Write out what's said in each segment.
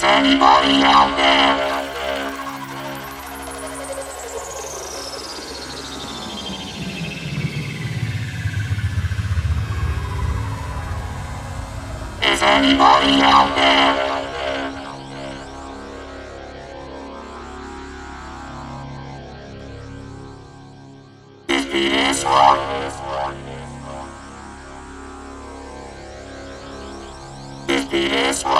is anybody out there? Is anybody out there? Is This beat is. This beat.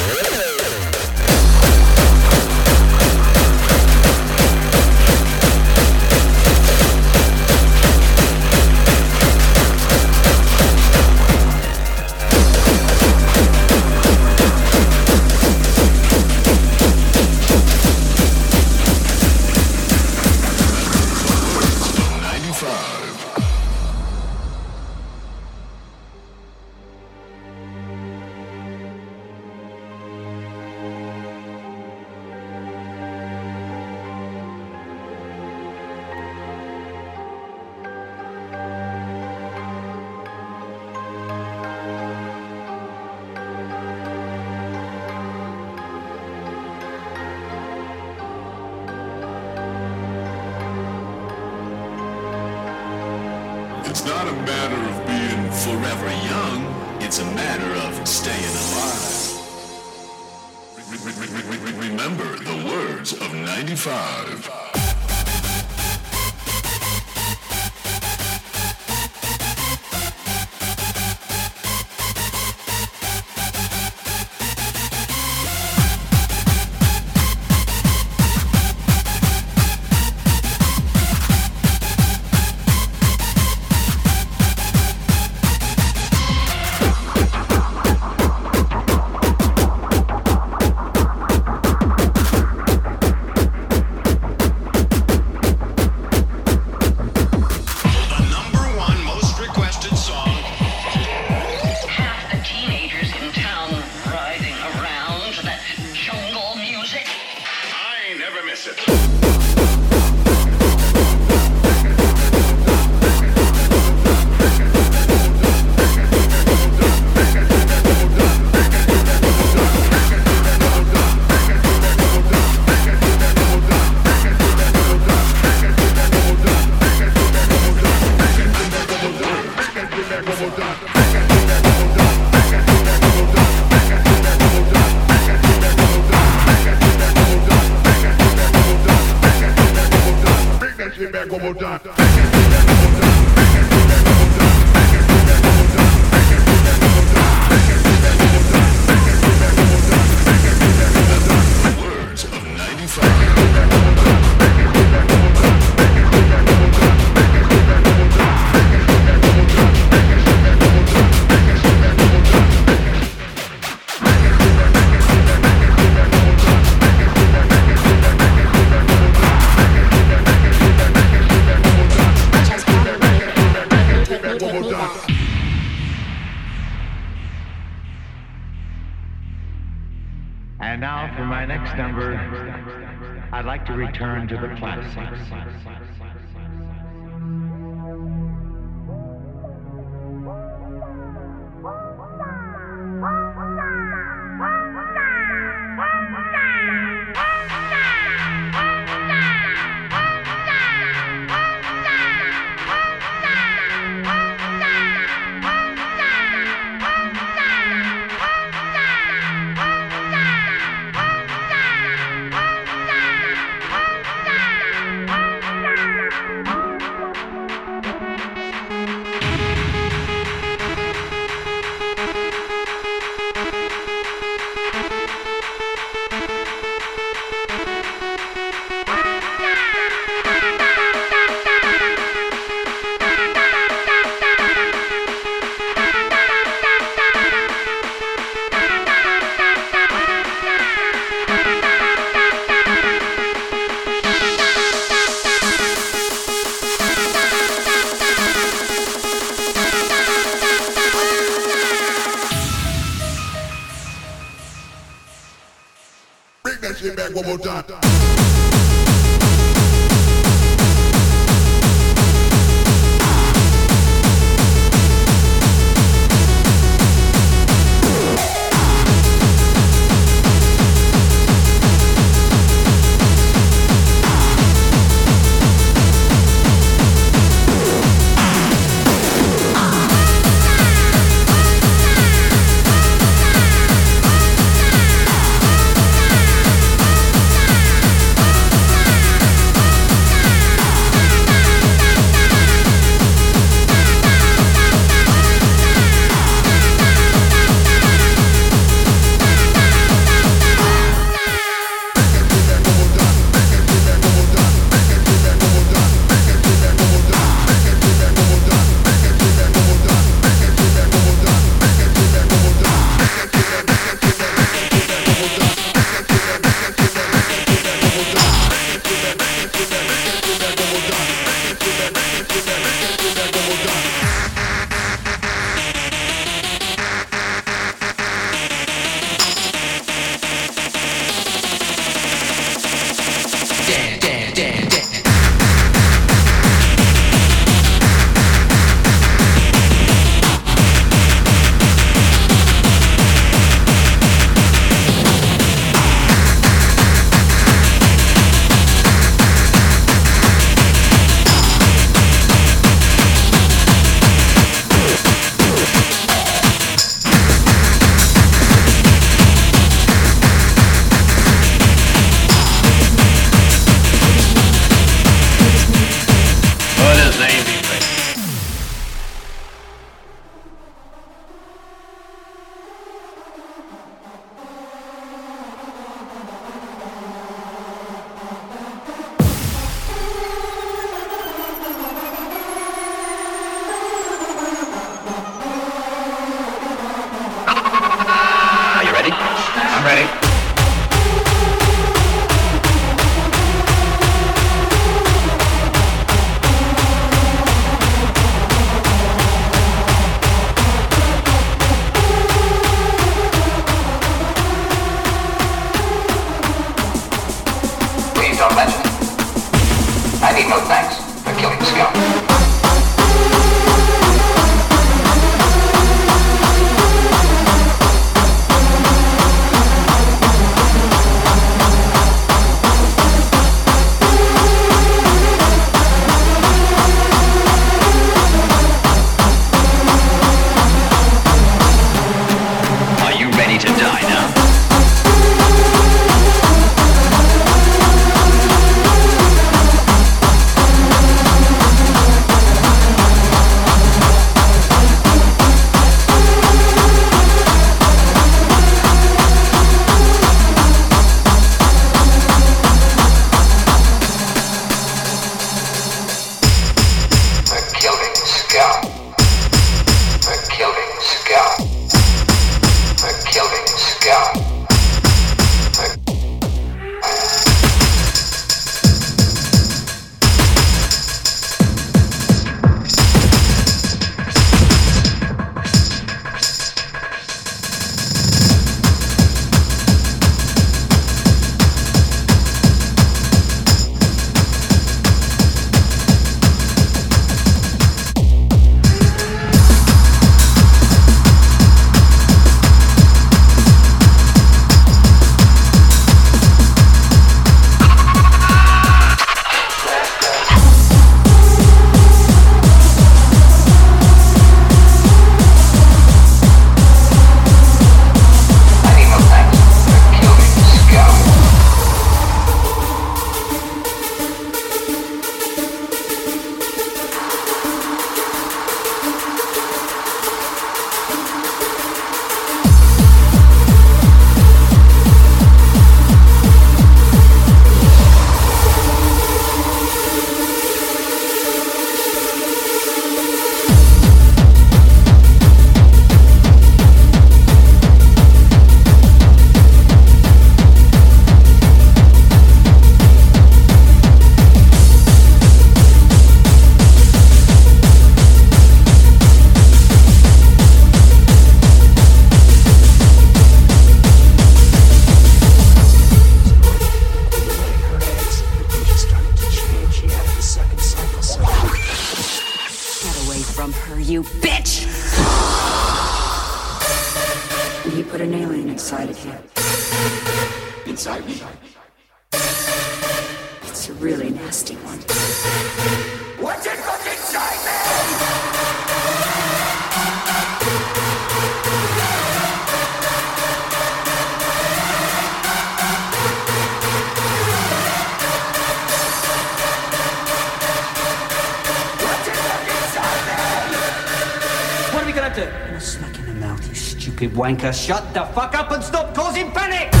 Stupid wanker, shut the fuck up and stop causing panic!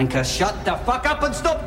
wanker. Shut the fuck up and stop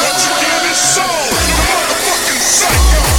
Once again, it's so. The motherfucking psycho.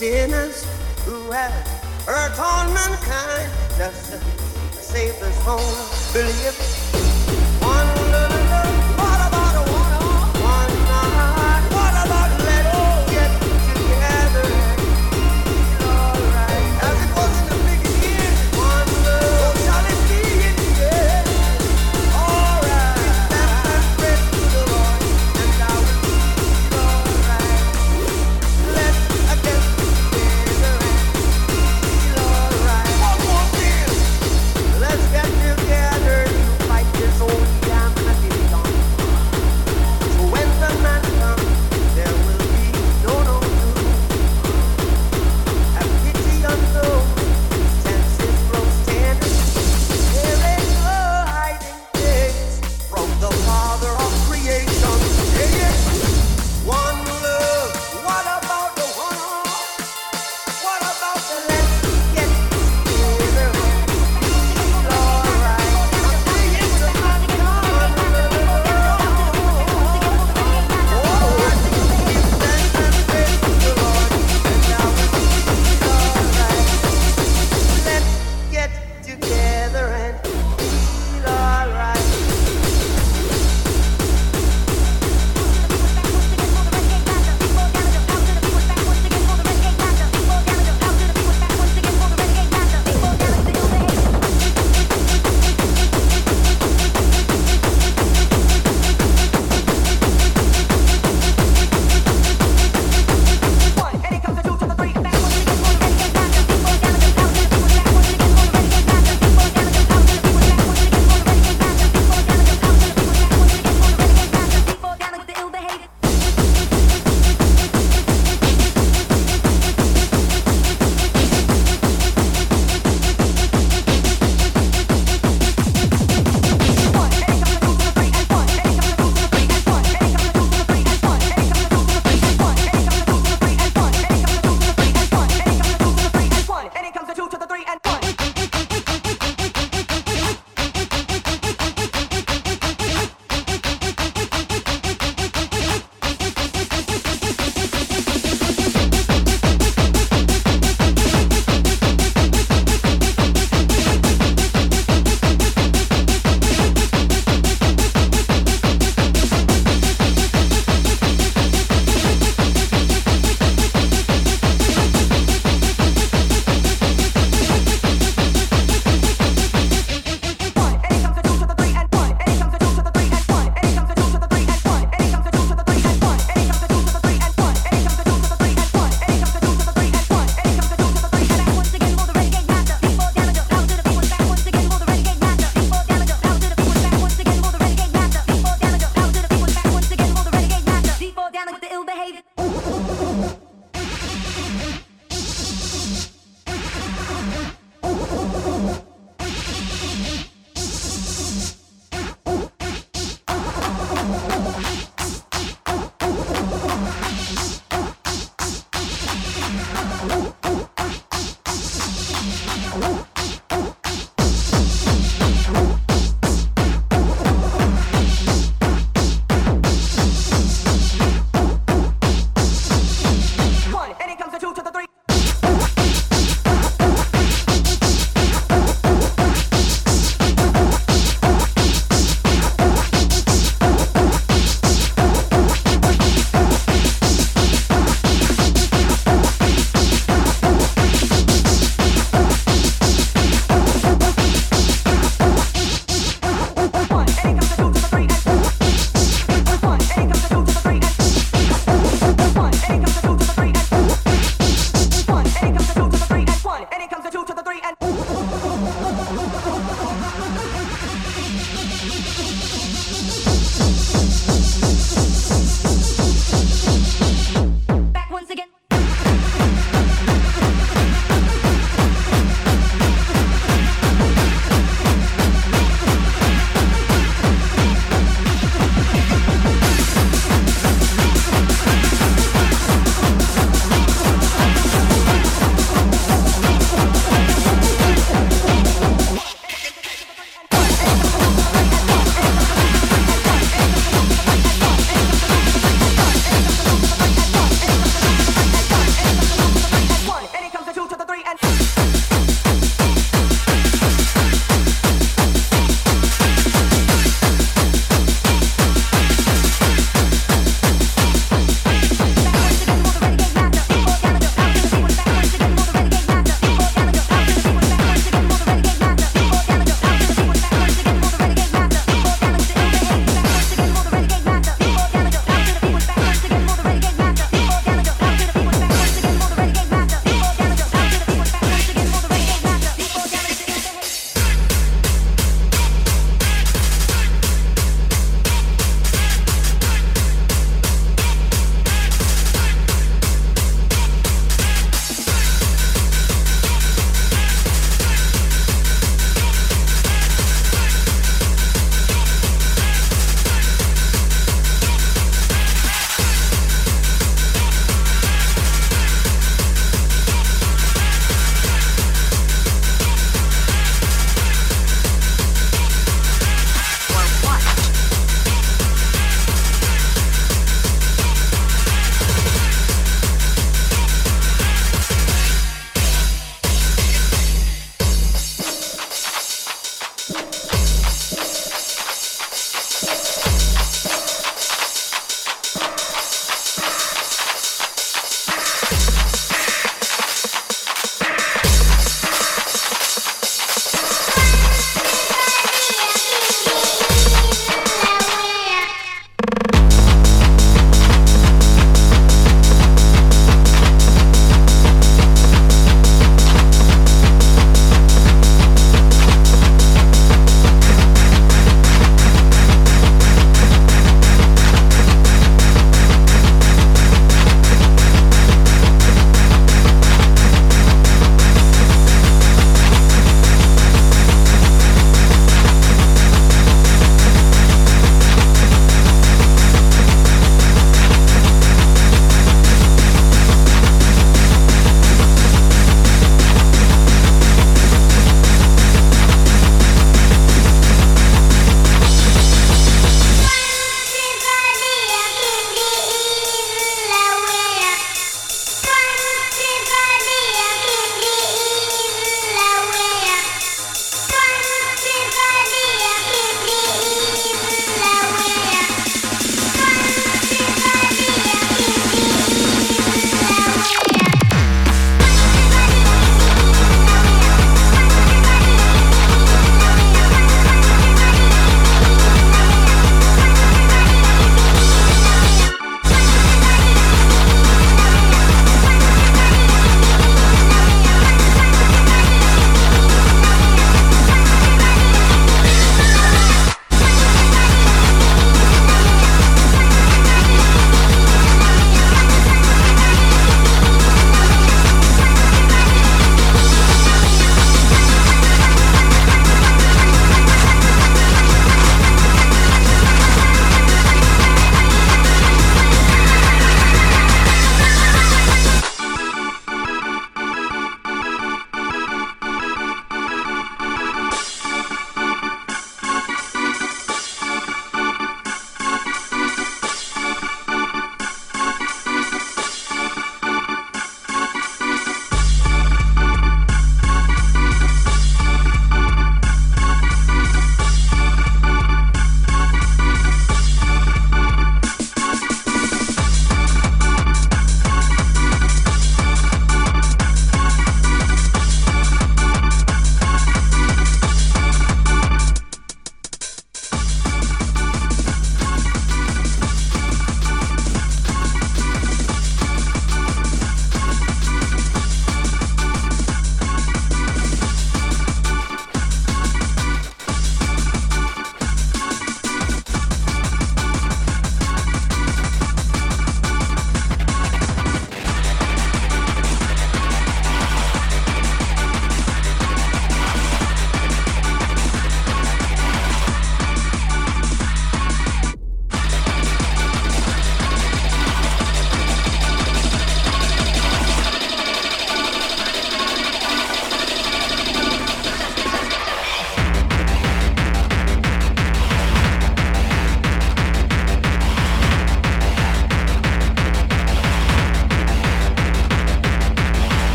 cenas.